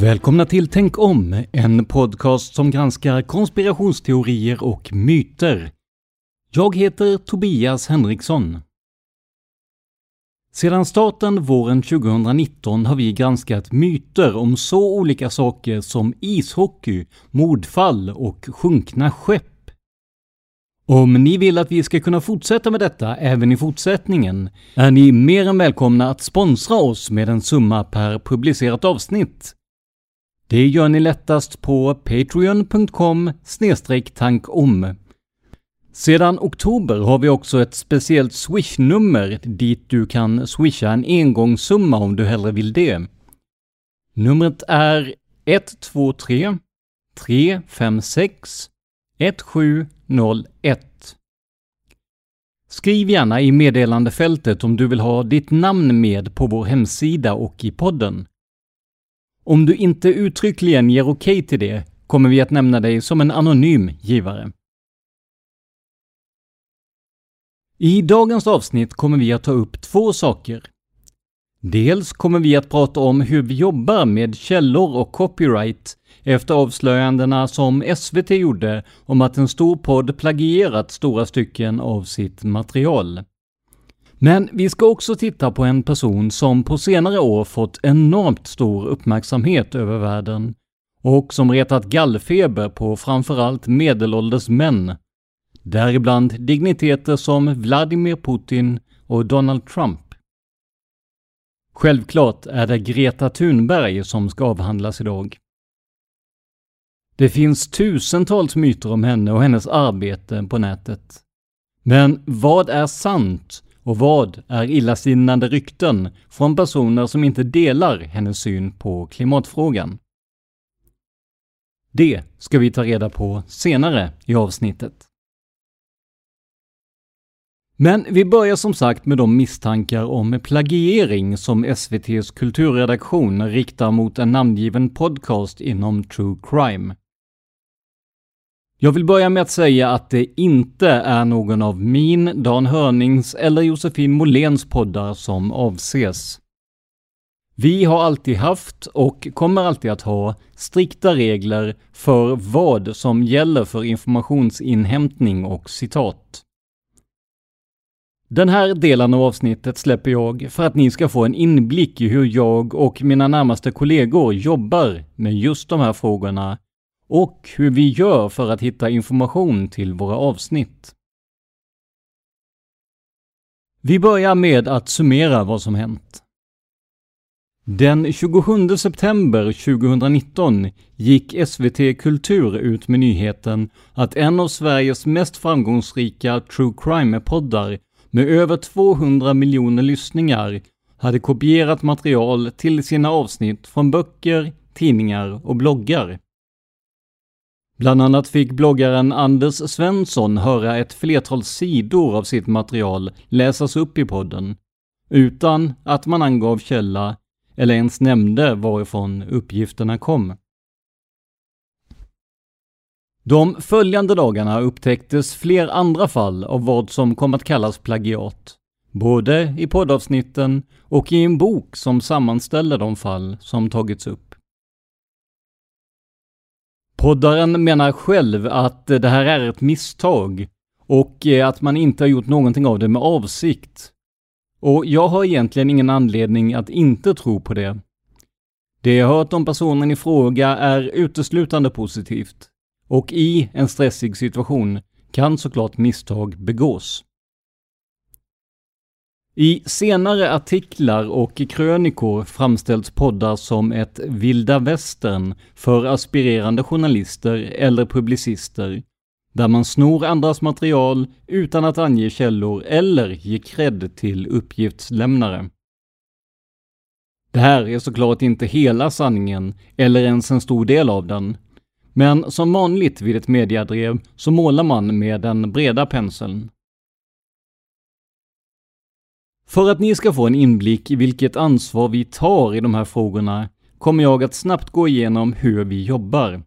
Välkomna till Tänk om, en podcast som granskar konspirationsteorier och myter. Jag heter Tobias Henriksson. Sedan starten våren 2019 har vi granskat myter om så olika saker som ishockey, mordfall och sjunkna skepp. Om ni vill att vi ska kunna fortsätta med detta även i fortsättningen är ni mer än välkomna att sponsra oss med en summa per publicerat avsnitt. Det gör ni lättast på patreon.com tankom. Sedan oktober har vi också ett speciellt swish-nummer dit du kan swisha en engångssumma om du hellre vill det. Numret är 123 356 1701. Skriv gärna i meddelandefältet om du vill ha ditt namn med på vår hemsida och i podden. Om du inte uttryckligen ger okej okay till det kommer vi att nämna dig som en anonym givare. I dagens avsnitt kommer vi att ta upp två saker. Dels kommer vi att prata om hur vi jobbar med källor och copyright efter avslöjandena som SVT gjorde om att en stor podd plagierat stora stycken av sitt material. Men vi ska också titta på en person som på senare år fått enormt stor uppmärksamhet över världen och som retat gallfeber på framförallt medelålders män. Däribland digniteter som Vladimir Putin och Donald Trump. Självklart är det Greta Thunberg som ska avhandlas idag. Det finns tusentals myter om henne och hennes arbete på nätet. Men vad är sant och vad är illasinnande rykten från personer som inte delar hennes syn på klimatfrågan? Det ska vi ta reda på senare i avsnittet. Men vi börjar som sagt med de misstankar om plagiering som SVTs kulturredaktion riktar mot en namngiven podcast inom true crime. Jag vill börja med att säga att det inte är någon av min, Dan Hörnings eller Josefin Moléns poddar som avses. Vi har alltid haft och kommer alltid att ha strikta regler för vad som gäller för informationsinhämtning och citat. Den här delen av avsnittet släpper jag för att ni ska få en inblick i hur jag och mina närmaste kollegor jobbar med just de här frågorna och hur vi gör för att hitta information till våra avsnitt. Vi börjar med att summera vad som hänt. Den 27 september 2019 gick SVT Kultur ut med nyheten att en av Sveriges mest framgångsrika true crime-poddar med över 200 miljoner lyssningar hade kopierat material till sina avsnitt från böcker, tidningar och bloggar. Bland annat fick bloggaren Anders Svensson höra ett flertal sidor av sitt material läsas upp i podden, utan att man angav källa eller ens nämnde varifrån uppgifterna kom. De följande dagarna upptäcktes fler andra fall av vad som kom att kallas plagiat, både i poddavsnitten och i en bok som sammanställer de fall som tagits upp. Poddaren menar själv att det här är ett misstag och eh, att man inte har gjort någonting av det med avsikt. Och jag har egentligen ingen anledning att inte tro på det. Det jag hört om personen i fråga är uteslutande positivt. Och i en stressig situation kan såklart misstag begås. I senare artiklar och krönikor framställs poddar som ett vilda västern för aspirerande journalister eller publicister, där man snor andras material utan att ange källor eller ge cred till uppgiftslämnare. Det här är såklart inte hela sanningen, eller ens en stor del av den, men som vanligt vid ett mediadrev så målar man med den breda penseln. För att ni ska få en inblick i vilket ansvar vi tar i de här frågorna kommer jag att snabbt gå igenom hur vi jobbar.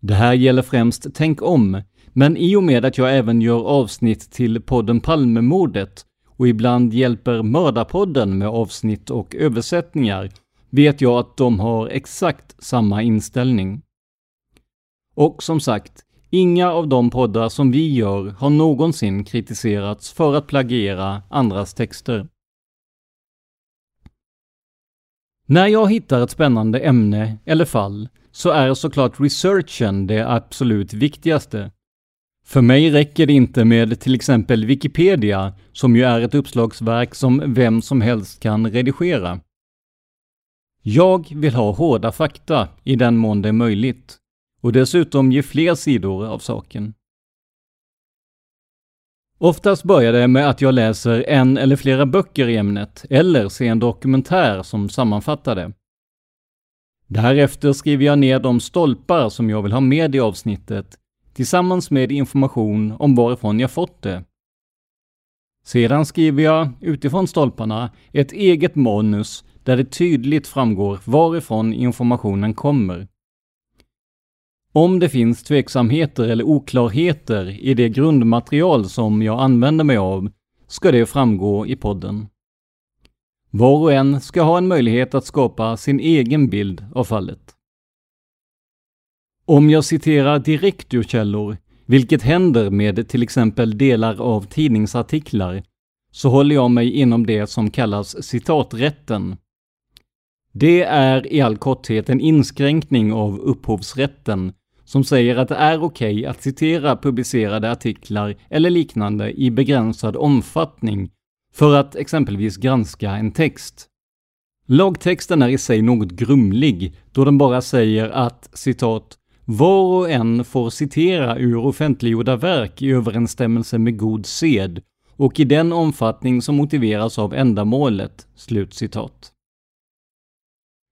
Det här gäller främst Tänk om, men i och med att jag även gör avsnitt till podden Palmemordet och ibland hjälper Mördarpodden med avsnitt och översättningar vet jag att de har exakt samma inställning. Och som sagt, inga av de poddar som vi gör har någonsin kritiserats för att plagiera andras texter. När jag hittar ett spännande ämne eller fall så är såklart researchen det absolut viktigaste. För mig räcker det inte med till exempel Wikipedia, som ju är ett uppslagsverk som vem som helst kan redigera. Jag vill ha hårda fakta i den mån det är möjligt och dessutom ge fler sidor av saken. Oftast börjar det med att jag läser en eller flera böcker i ämnet, eller ser en dokumentär som sammanfattar det. Därefter skriver jag ner de stolpar som jag vill ha med i avsnittet, tillsammans med information om varifrån jag fått det. Sedan skriver jag, utifrån stolparna, ett eget manus där det tydligt framgår varifrån informationen kommer. Om det finns tveksamheter eller oklarheter i det grundmaterial som jag använder mig av ska det framgå i podden. Var och en ska ha en möjlighet att skapa sin egen bild av fallet. Om jag citerar direkt ur källor, vilket händer med till exempel delar av tidningsartiklar, så håller jag mig inom det som kallas citaträtten. Det är i all korthet en inskränkning av upphovsrätten som säger att det är okej okay att citera publicerade artiklar eller liknande i begränsad omfattning för att exempelvis granska en text. Lagtexten är i sig något grumlig då den bara säger att citat var och en får citera ur offentliggjorda verk i överensstämmelse med god sed och i den omfattning som motiveras av ändamålet.” Slutcitat.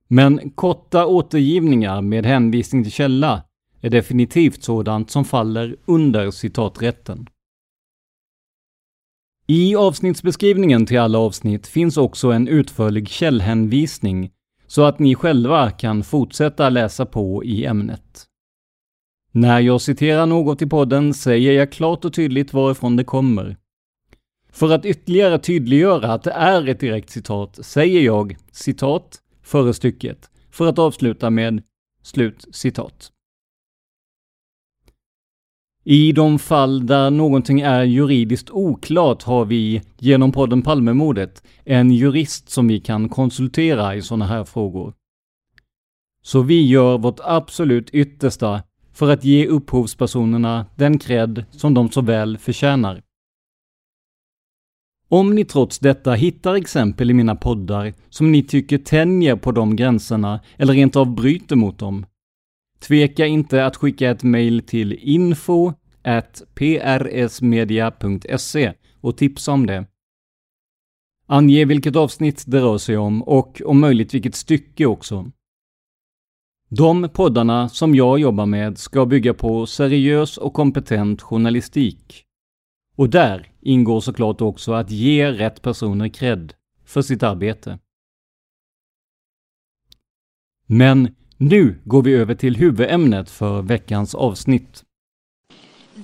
Men korta återgivningar med hänvisning till källa är definitivt sådant som faller under citaträtten. I avsnittsbeskrivningen till alla avsnitt finns också en utförlig källhänvisning så att ni själva kan fortsätta läsa på i ämnet. När jag citerar något i podden säger jag klart och tydligt varifrån det kommer. För att ytterligare tydliggöra att det är ett direkt citat säger jag citat före stycket för att avsluta med slut citat. I de fall där någonting är juridiskt oklart har vi, genom podden Palmemordet, en jurist som vi kan konsultera i sådana här frågor. Så vi gör vårt absolut yttersta för att ge upphovspersonerna den cred som de så väl förtjänar. Om ni trots detta hittar exempel i mina poddar som ni tycker tänjer på de gränserna eller rent av bryter mot dem, tveka inte att skicka ett mejl till info prsmedia.se och tipsa om det. Ange vilket avsnitt det rör sig om och om möjligt vilket stycke också. De poddarna som jag jobbar med ska bygga på seriös och kompetent journalistik. Och där ingår såklart också att ge rätt personer cred för sitt arbete. Men nu går vi över till huvudämnet för veckans avsnitt.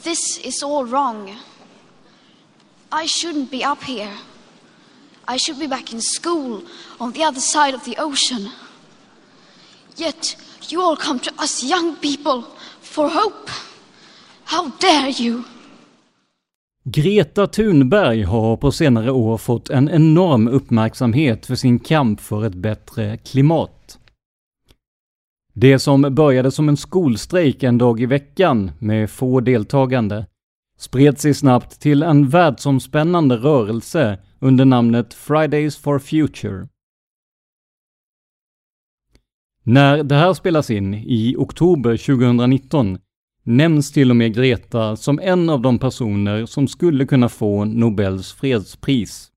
This is all wrong. I shouldn't be up here. I should be back in school on the other side of the ocean. Yet you all come to us young people for hope. How dare you? Greta Thunberg har på senare år fått en enorm uppmärksamhet för sin kamp för ett bättre klimat. Det som började som en skolstrejk en dag i veckan med få deltagande spred sig snabbt till en världsomspännande rörelse under namnet Fridays for Future. När det här spelas in i oktober 2019 nämns till och med Greta som en av de personer som skulle kunna få Nobels fredspris.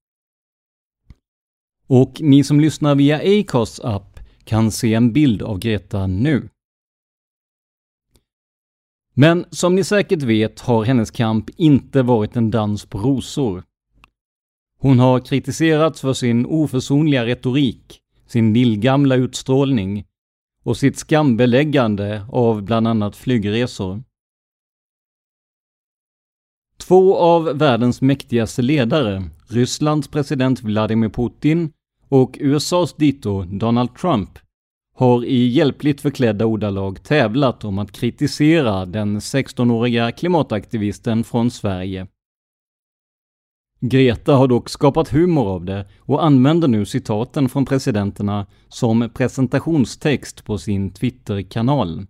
Och ni som lyssnar via Acasts app kan se en bild av Greta nu. Men som ni säkert vet har hennes kamp inte varit en dans på rosor. Hon har kritiserats för sin oförsonliga retorik, sin lillgamla utstrålning och sitt skambeläggande av bland annat flygresor. Två av världens mäktigaste ledare, Rysslands president Vladimir Putin och USAs dito Donald Trump, har i hjälpligt förklädda ordalag tävlat om att kritisera den 16-åriga klimataktivisten från Sverige. Greta har dock skapat humor av det och använder nu citaten från presidenterna som presentationstext på sin Twitter-kanal.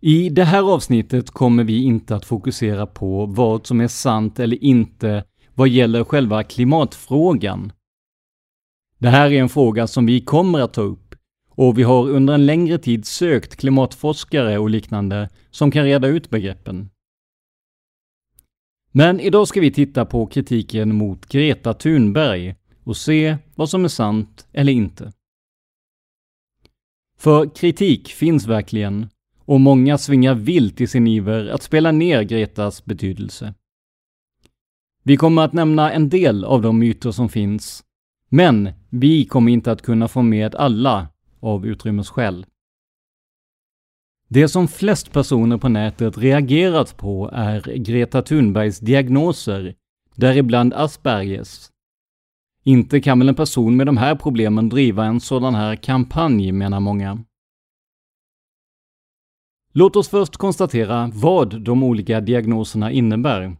I det här avsnittet kommer vi inte att fokusera på vad som är sant eller inte vad gäller själva klimatfrågan. Det här är en fråga som vi kommer att ta upp och vi har under en längre tid sökt klimatforskare och liknande som kan reda ut begreppen. Men idag ska vi titta på kritiken mot Greta Thunberg och se vad som är sant eller inte. För kritik finns verkligen och många svingar vilt i sin iver att spela ner Gretas betydelse. Vi kommer att nämna en del av de myter som finns, men vi kommer inte att kunna få med alla av utrymmesskäl. Det som flest personer på nätet reagerat på är Greta Thunbergs diagnoser, däribland Aspergers. Inte kan väl en person med de här problemen driva en sådan här kampanj, menar många. Låt oss först konstatera vad de olika diagnoserna innebär.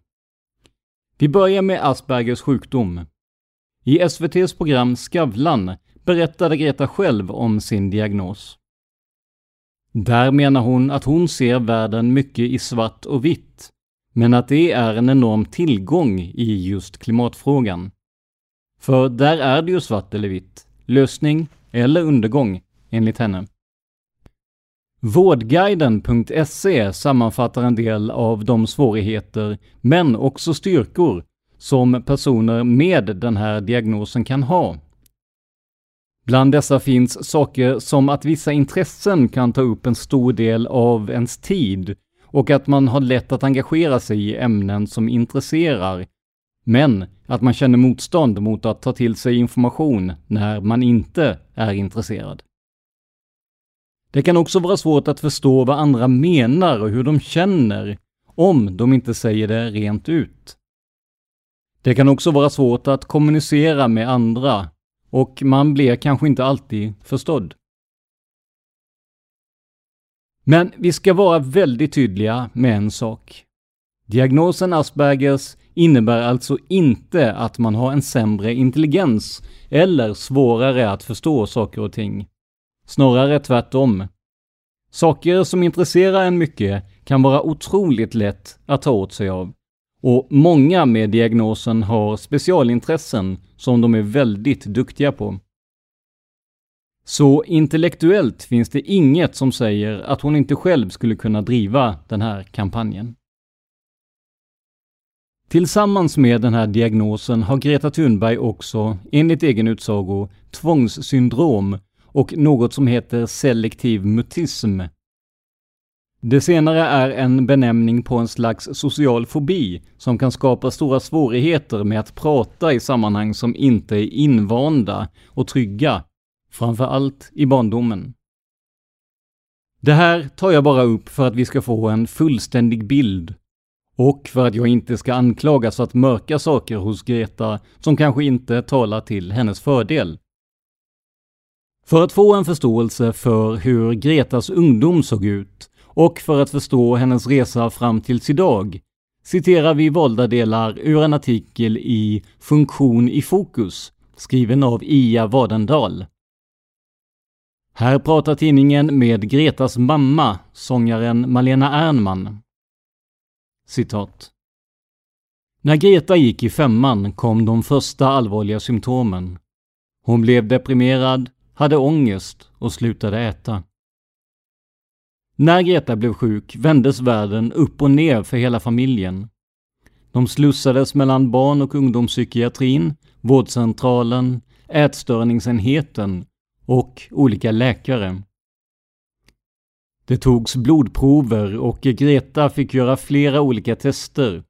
Vi börjar med Aspergers sjukdom. I SVTs program Skavlan berättade Greta själv om sin diagnos. Där menar hon att hon ser världen mycket i svart och vitt, men att det är en enorm tillgång i just klimatfrågan. För där är det ju svart eller vitt, lösning eller undergång, enligt henne. Vårdguiden.se sammanfattar en del av de svårigheter, men också styrkor, som personer med den här diagnosen kan ha. Bland dessa finns saker som att vissa intressen kan ta upp en stor del av ens tid och att man har lätt att engagera sig i ämnen som intresserar, men att man känner motstånd mot att ta till sig information när man inte är intresserad. Det kan också vara svårt att förstå vad andra menar och hur de känner, om de inte säger det rent ut. Det kan också vara svårt att kommunicera med andra och man blir kanske inte alltid förstådd. Men vi ska vara väldigt tydliga med en sak. Diagnosen Aspergers innebär alltså inte att man har en sämre intelligens eller svårare att förstå saker och ting. Snarare tvärtom. Saker som intresserar en mycket kan vara otroligt lätt att ta åt sig av. Och många med diagnosen har specialintressen som de är väldigt duktiga på. Så intellektuellt finns det inget som säger att hon inte själv skulle kunna driva den här kampanjen. Tillsammans med den här diagnosen har Greta Thunberg också, enligt egen utsago, tvångssyndrom och något som heter selektiv mutism. Det senare är en benämning på en slags social fobi som kan skapa stora svårigheter med att prata i sammanhang som inte är invanda och trygga, framför allt i barndomen. Det här tar jag bara upp för att vi ska få en fullständig bild och för att jag inte ska anklagas för att mörka saker hos Greta som kanske inte talar till hennes fördel. För att få en förståelse för hur Gretas ungdom såg ut och för att förstå hennes resa fram tills idag citerar vi valda delar ur en artikel i Funktion i fokus skriven av Ia Wadendal. Här pratar tidningen med Gretas mamma, sångaren Malena Ernman. Citat. När Greta gick i femman kom de första allvarliga symptomen. Hon blev deprimerad, hade ångest och slutade äta. När Greta blev sjuk vändes världen upp och ner för hela familjen. De slussades mellan barn och ungdomspsykiatrin, vårdcentralen, ätstörningsenheten och olika läkare. Det togs blodprover och Greta fick göra flera olika tester.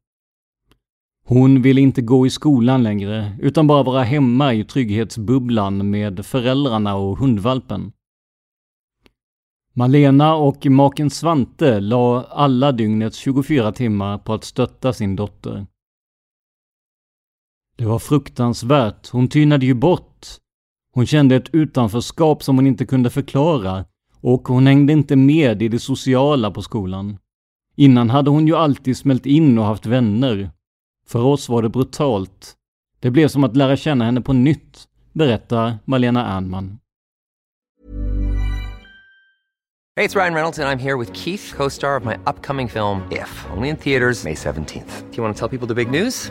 Hon ville inte gå i skolan längre, utan bara vara hemma i trygghetsbubblan med föräldrarna och hundvalpen. Malena och maken Svante la alla dygnets 24 timmar på att stötta sin dotter. Det var fruktansvärt, hon tynade ju bort. Hon kände ett utanförskap som hon inte kunde förklara och hon hängde inte med i det sociala på skolan. Innan hade hon ju alltid smält in och haft vänner. För oss var det brutalt. Det blev som att lära känna henne på nytt, berättar Malena Ernman. Hej, det är Ryan Reynolds och jag är här med Keith, co-star of my upcoming film If, only in theaters May 17th. Do you want to tell people the big news?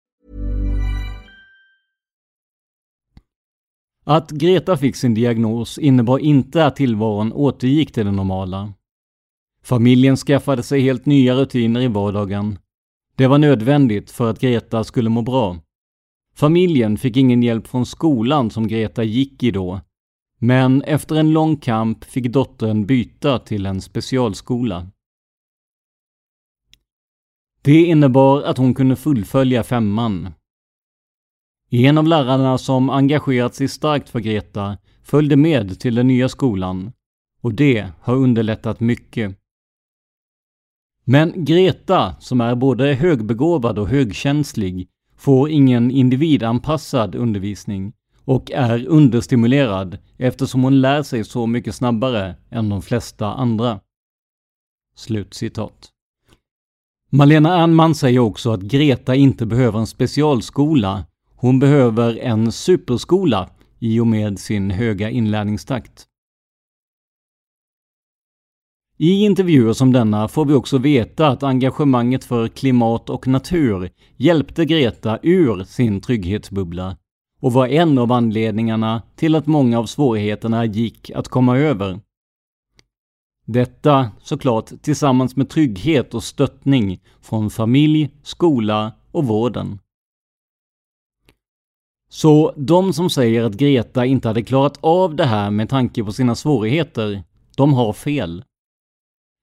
Att Greta fick sin diagnos innebar inte att tillvaron återgick till det normala. Familjen skaffade sig helt nya rutiner i vardagen. Det var nödvändigt för att Greta skulle må bra. Familjen fick ingen hjälp från skolan som Greta gick i då. Men efter en lång kamp fick dottern byta till en specialskola. Det innebar att hon kunde fullfölja femman. En av lärarna som engagerat sig starkt för Greta följde med till den nya skolan och det har underlättat mycket. Men Greta, som är både högbegåvad och högkänslig, får ingen individanpassad undervisning och är understimulerad eftersom hon lär sig så mycket snabbare än de flesta andra. Slutcitat. Malena Ernman säger också att Greta inte behöver en specialskola. Hon behöver en superskola i och med sin höga inlärningstakt. I intervjuer som denna får vi också veta att engagemanget för klimat och natur hjälpte Greta ur sin trygghetsbubbla och var en av anledningarna till att många av svårigheterna gick att komma över. Detta såklart tillsammans med trygghet och stöttning från familj, skola och vården. Så de som säger att Greta inte hade klarat av det här med tanke på sina svårigheter, de har fel.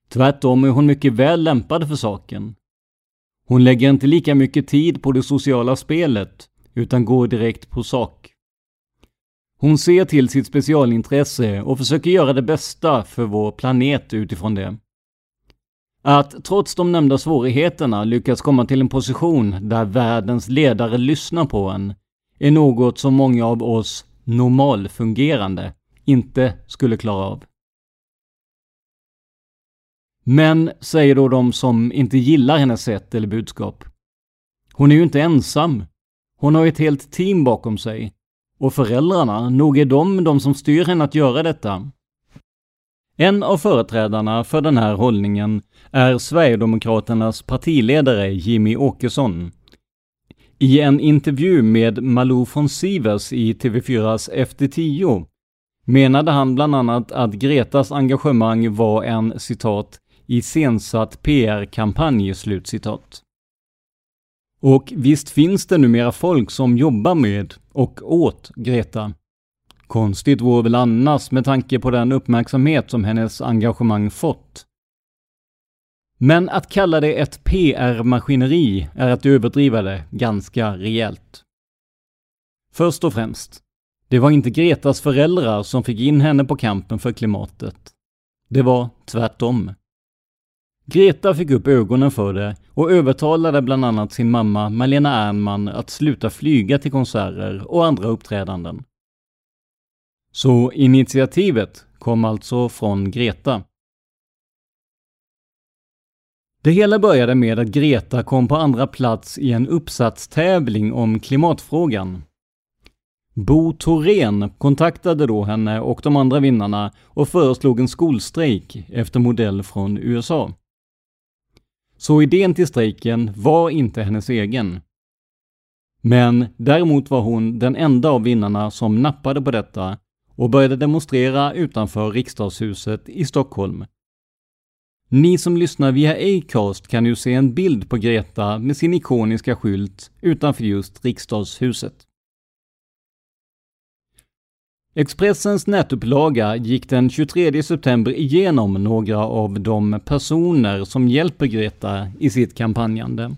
Tvärtom är hon mycket väl lämpad för saken. Hon lägger inte lika mycket tid på det sociala spelet, utan går direkt på sak. Hon ser till sitt specialintresse och försöker göra det bästa för vår planet utifrån det. Att trots de nämnda svårigheterna lyckas komma till en position där världens ledare lyssnar på en är något som många av oss normalfungerande inte skulle klara av. Men, säger då de som inte gillar hennes sätt eller budskap. Hon är ju inte ensam. Hon har ett helt team bakom sig. Och föräldrarna, nog är de de som styr henne att göra detta. En av företrädarna för den här hållningen är Sverigedemokraternas partiledare Jimmy Åkesson. I en intervju med Malou von Sivers i TV4s Efter 10 menade han bland annat att Gretas engagemang var en citat iscensatt PR-kampanj, slutcitat. Och visst finns det numera folk som jobbar med och åt Greta. Konstigt vore väl annars med tanke på den uppmärksamhet som hennes engagemang fått. Men att kalla det ett PR-maskineri är att överdriva det ganska rejält. Först och främst, det var inte Gretas föräldrar som fick in henne på kampen för klimatet. Det var tvärtom. Greta fick upp ögonen för det och övertalade bland annat sin mamma Malena Ernman att sluta flyga till konserter och andra uppträdanden. Så initiativet kom alltså från Greta. Det hela började med att Greta kom på andra plats i en uppsatstävling om klimatfrågan. Bo Thorén kontaktade då henne och de andra vinnarna och föreslog en skolstrejk efter modell från USA. Så idén till strejken var inte hennes egen. Men däremot var hon den enda av vinnarna som nappade på detta och började demonstrera utanför riksdagshuset i Stockholm. Ni som lyssnar via Acast kan nu se en bild på Greta med sin ikoniska skylt utanför just riksdagshuset. Expressens nätupplaga gick den 23 september igenom några av de personer som hjälper Greta i sitt kampanjande.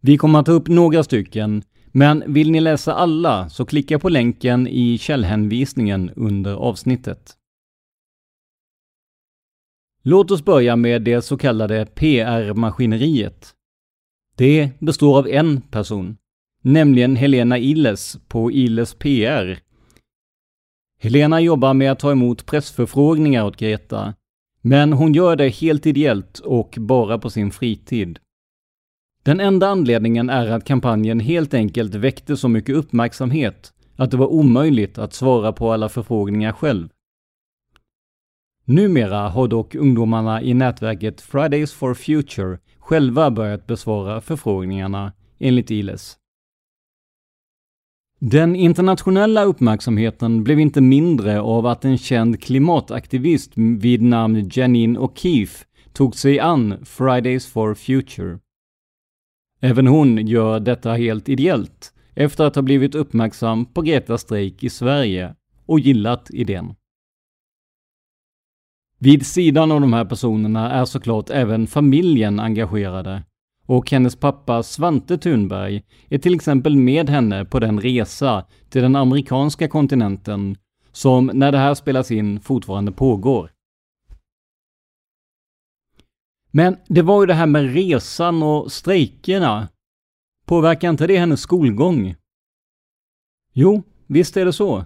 Vi kommer att ta upp några stycken, men vill ni läsa alla så klicka på länken i källhänvisningen under avsnittet. Låt oss börja med det så kallade PR-maskineriet. Det består av en person, nämligen Helena Illes på Illes PR Helena jobbar med att ta emot pressförfrågningar åt Greta, men hon gör det helt ideellt och bara på sin fritid. Den enda anledningen är att kampanjen helt enkelt väckte så mycket uppmärksamhet att det var omöjligt att svara på alla förfrågningar själv. Numera har dock ungdomarna i nätverket Fridays for Future själva börjat besvara förfrågningarna, enligt Iles. Den internationella uppmärksamheten blev inte mindre av att en känd klimataktivist vid namn Janine O'Keefe tog sig an Fridays for Future. Även hon gör detta helt ideellt efter att ha blivit uppmärksam på Gretas strejk i Sverige och gillat idén. Vid sidan av de här personerna är såklart även familjen engagerade och hennes pappa Svante Thunberg är till exempel med henne på den resa till den amerikanska kontinenten som när det här spelas in fortfarande pågår. Men det var ju det här med resan och strejkerna. Påverkar inte det hennes skolgång? Jo, visst är det så.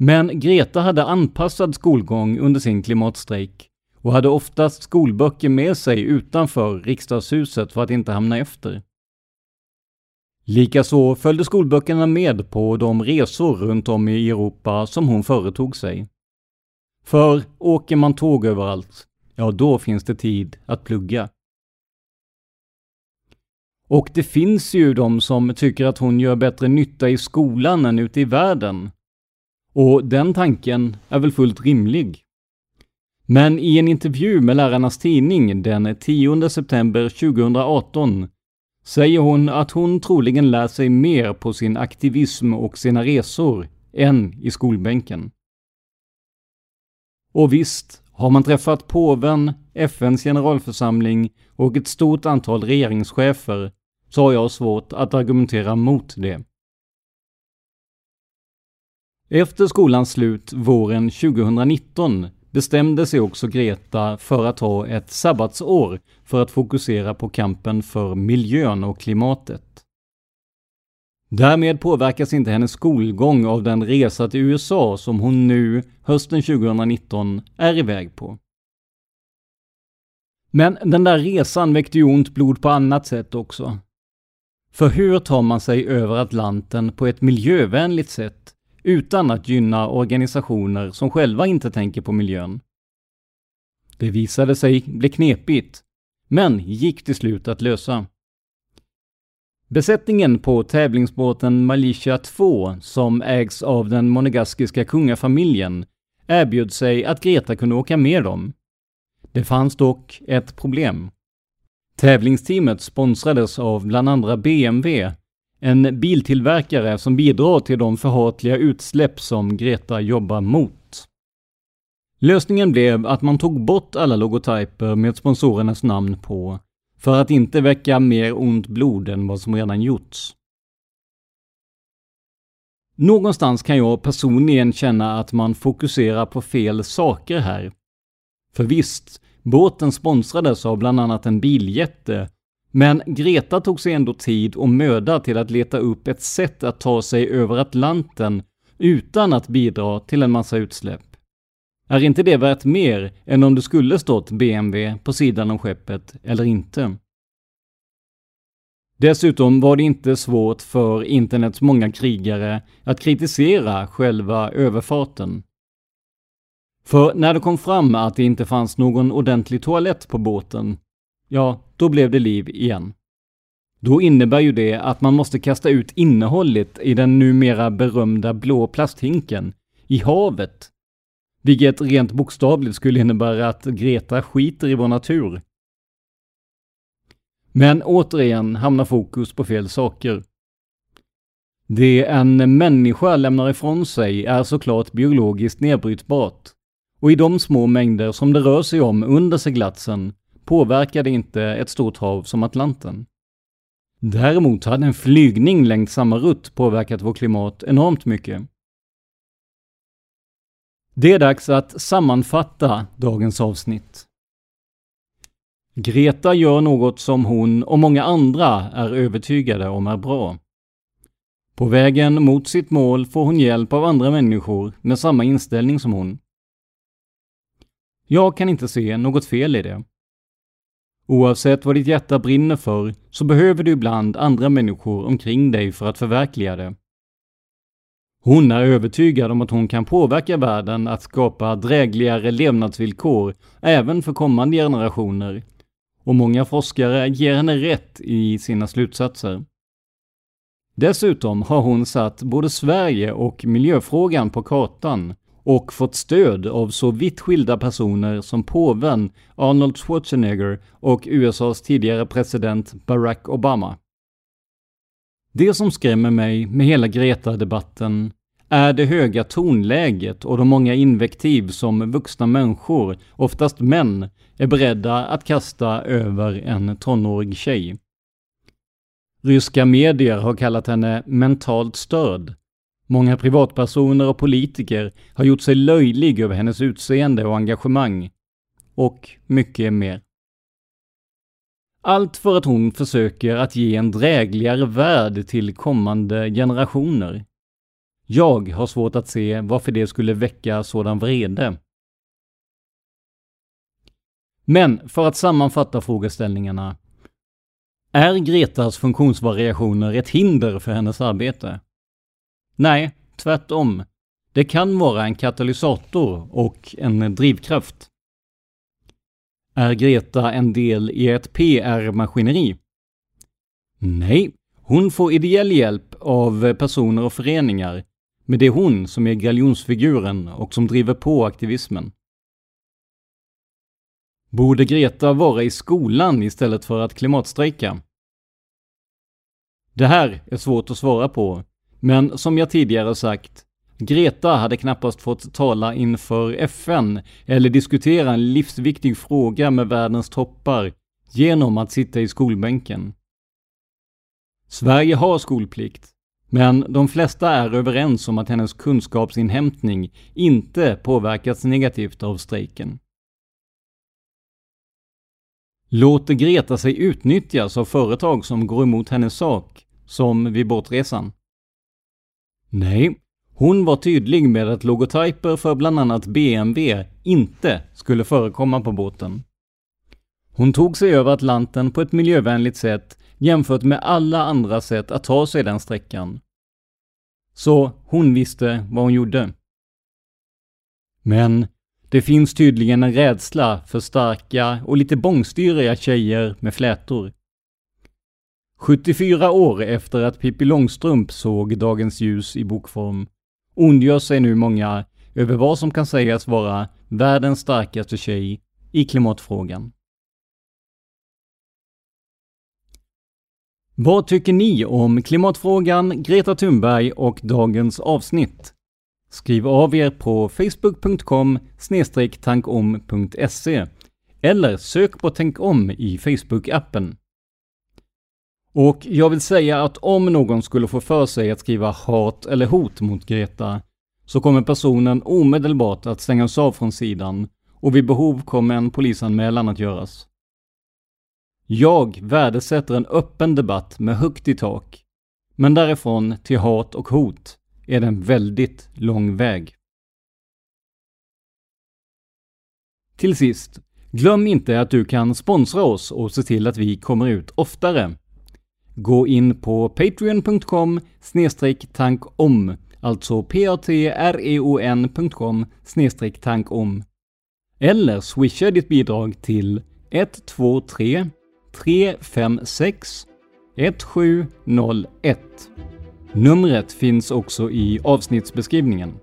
Men Greta hade anpassad skolgång under sin klimatstrejk och hade oftast skolböcker med sig utanför riksdagshuset för att inte hamna efter. Likaså följde skolböckerna med på de resor runt om i Europa som hon företog sig. För åker man tåg överallt, ja då finns det tid att plugga. Och det finns ju de som tycker att hon gör bättre nytta i skolan än ute i världen. Och den tanken är väl fullt rimlig. Men i en intervju med Lärarnas Tidning den 10 september 2018 säger hon att hon troligen lär sig mer på sin aktivism och sina resor än i skolbänken. Och visst, har man träffat påven, FNs generalförsamling och ett stort antal regeringschefer så har jag svårt att argumentera mot det. Efter skolans slut våren 2019 bestämde sig också Greta för att ha ett sabbatsår för att fokusera på kampen för miljön och klimatet. Därmed påverkas inte hennes skolgång av den resa till USA som hon nu, hösten 2019, är iväg på. Men den där resan väckte ju ont blod på annat sätt också. För hur tar man sig över Atlanten på ett miljövänligt sätt utan att gynna organisationer som själva inte tänker på miljön? Det visade sig bli knepigt, men gick till slut att lösa. Besättningen på tävlingsbåten Malicia 2, som ägs av den monegaskiska kungafamiljen, erbjöd sig att Greta kunde åka med dem. Det fanns dock ett problem. Tävlingsteamet sponsrades av bland andra BMW, en biltillverkare som bidrar till de förhatliga utsläpp som Greta jobbar mot. Lösningen blev att man tog bort alla logotyper med sponsorernas namn på, för att inte väcka mer ont blod än vad som redan gjorts. Någonstans kan jag personligen känna att man fokuserar på fel saker här. För visst, Båten sponsrades av bland annat en biljätte, men Greta tog sig ändå tid och möda till att leta upp ett sätt att ta sig över Atlanten utan att bidra till en massa utsläpp. Är inte det värt mer än om det skulle stått BMW på sidan om skeppet eller inte? Dessutom var det inte svårt för internets många krigare att kritisera själva överfarten. För när det kom fram att det inte fanns någon ordentlig toalett på båten, ja, då blev det liv igen. Då innebär ju det att man måste kasta ut innehållet i den numera berömda blå plasthinken i havet. Vilket rent bokstavligt skulle innebära att Greta skiter i vår natur. Men återigen hamnar fokus på fel saker. Det en människa lämnar ifrån sig är såklart biologiskt nedbrytbart. Och i de små mängder som det rör sig om under seglatsen påverkade inte ett stort hav som Atlanten. Däremot hade en flygning längs samma rutt påverkat vårt klimat enormt mycket. Det är dags att sammanfatta dagens avsnitt. Greta gör något som hon och många andra är övertygade om är bra. På vägen mot sitt mål får hon hjälp av andra människor med samma inställning som hon. Jag kan inte se något fel i det. Oavsett vad ditt hjärta brinner för så behöver du ibland andra människor omkring dig för att förverkliga det. Hon är övertygad om att hon kan påverka världen att skapa drägligare levnadsvillkor även för kommande generationer. Och många forskare ger henne rätt i sina slutsatser. Dessutom har hon satt både Sverige och miljöfrågan på kartan och fått stöd av så vitt skilda personer som påven Arnold Schwarzenegger och USAs tidigare president Barack Obama. Det som skrämmer mig med hela Greta-debatten är det höga tonläget och de många invektiv som vuxna människor, oftast män, är beredda att kasta över en tonårig tjej. Ryska medier har kallat henne mentalt störd Många privatpersoner och politiker har gjort sig löjlig över hennes utseende och engagemang. Och mycket mer. Allt för att hon försöker att ge en drägligare värld till kommande generationer. Jag har svårt att se varför det skulle väcka sådan vrede. Men för att sammanfatta frågeställningarna. Är Gretas funktionsvariationer ett hinder för hennes arbete? Nej, tvärtom. Det kan vara en katalysator och en drivkraft. Är Greta en del i ett PR-maskineri? Nej, hon får ideell hjälp av personer och föreningar, men det är hon som är galjonsfiguren och som driver på aktivismen. Borde Greta vara i skolan istället för att klimatstrejka? Det här är svårt att svara på, men som jag tidigare sagt, Greta hade knappast fått tala inför FN eller diskutera en livsviktig fråga med världens toppar genom att sitta i skolbänken. Sverige har skolplikt, men de flesta är överens om att hennes kunskapsinhämtning inte påverkats negativt av strejken. Låter Greta sig utnyttjas av företag som går emot hennes sak, som vid båtresan? Nej, hon var tydlig med att logotyper för bland annat BMW inte skulle förekomma på båten. Hon tog sig över Atlanten på ett miljövänligt sätt jämfört med alla andra sätt att ta sig den sträckan. Så hon visste vad hon gjorde. Men det finns tydligen en rädsla för starka och lite bångstyriga tjejer med flätor. 74 år efter att Pippi Långstrump såg dagens ljus i bokform ondgör sig nu många över vad som kan sägas vara världens starkaste tjej i klimatfrågan. Vad tycker ni om klimatfrågan, Greta Thunberg och dagens avsnitt? Skriv av er på facebook.com tankom.se eller sök på Tänk om i Facebook-appen. Och jag vill säga att om någon skulle få för sig att skriva hat eller hot mot Greta så kommer personen omedelbart att stängas av från sidan och vid behov kommer en polisanmälan att göras. Jag värdesätter en öppen debatt med högt i tak, men därifrån till hat och hot är det en väldigt lång väg. Till sist, glöm inte att du kan sponsra oss och se till att vi kommer ut oftare. Gå in på patreon.com tankom, alltså patreon.com e tankom. Eller swisha ditt bidrag till 123 356 1701. Numret finns också i avsnittsbeskrivningen.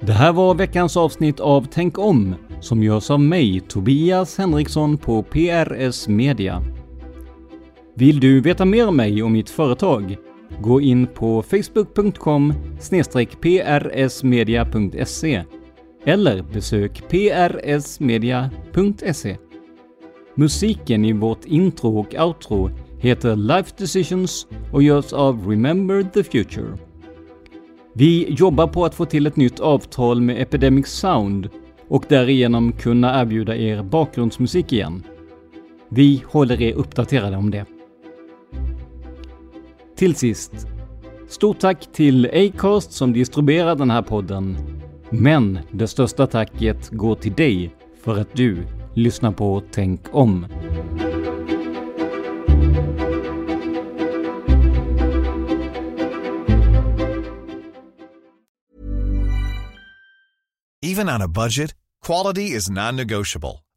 Det här var veckans avsnitt av Tänk om som görs av mig, Tobias Henriksson på PRS Media. Vill du veta mer om mig och mitt företag? Gå in på facebook.com prsmedia.se eller besök prsmedia.se. Musiken i vårt intro och outro heter Life Decisions och görs av Remember the Future. Vi jobbar på att få till ett nytt avtal med Epidemic Sound och därigenom kunna erbjuda er bakgrundsmusik igen. Vi håller er uppdaterade om det. Till sist, stort tack till Acast som distribuerar den här podden. Men det största tacket går till dig för att du lyssnar på Tänk om. Even on a budget, quality is non-negotiable.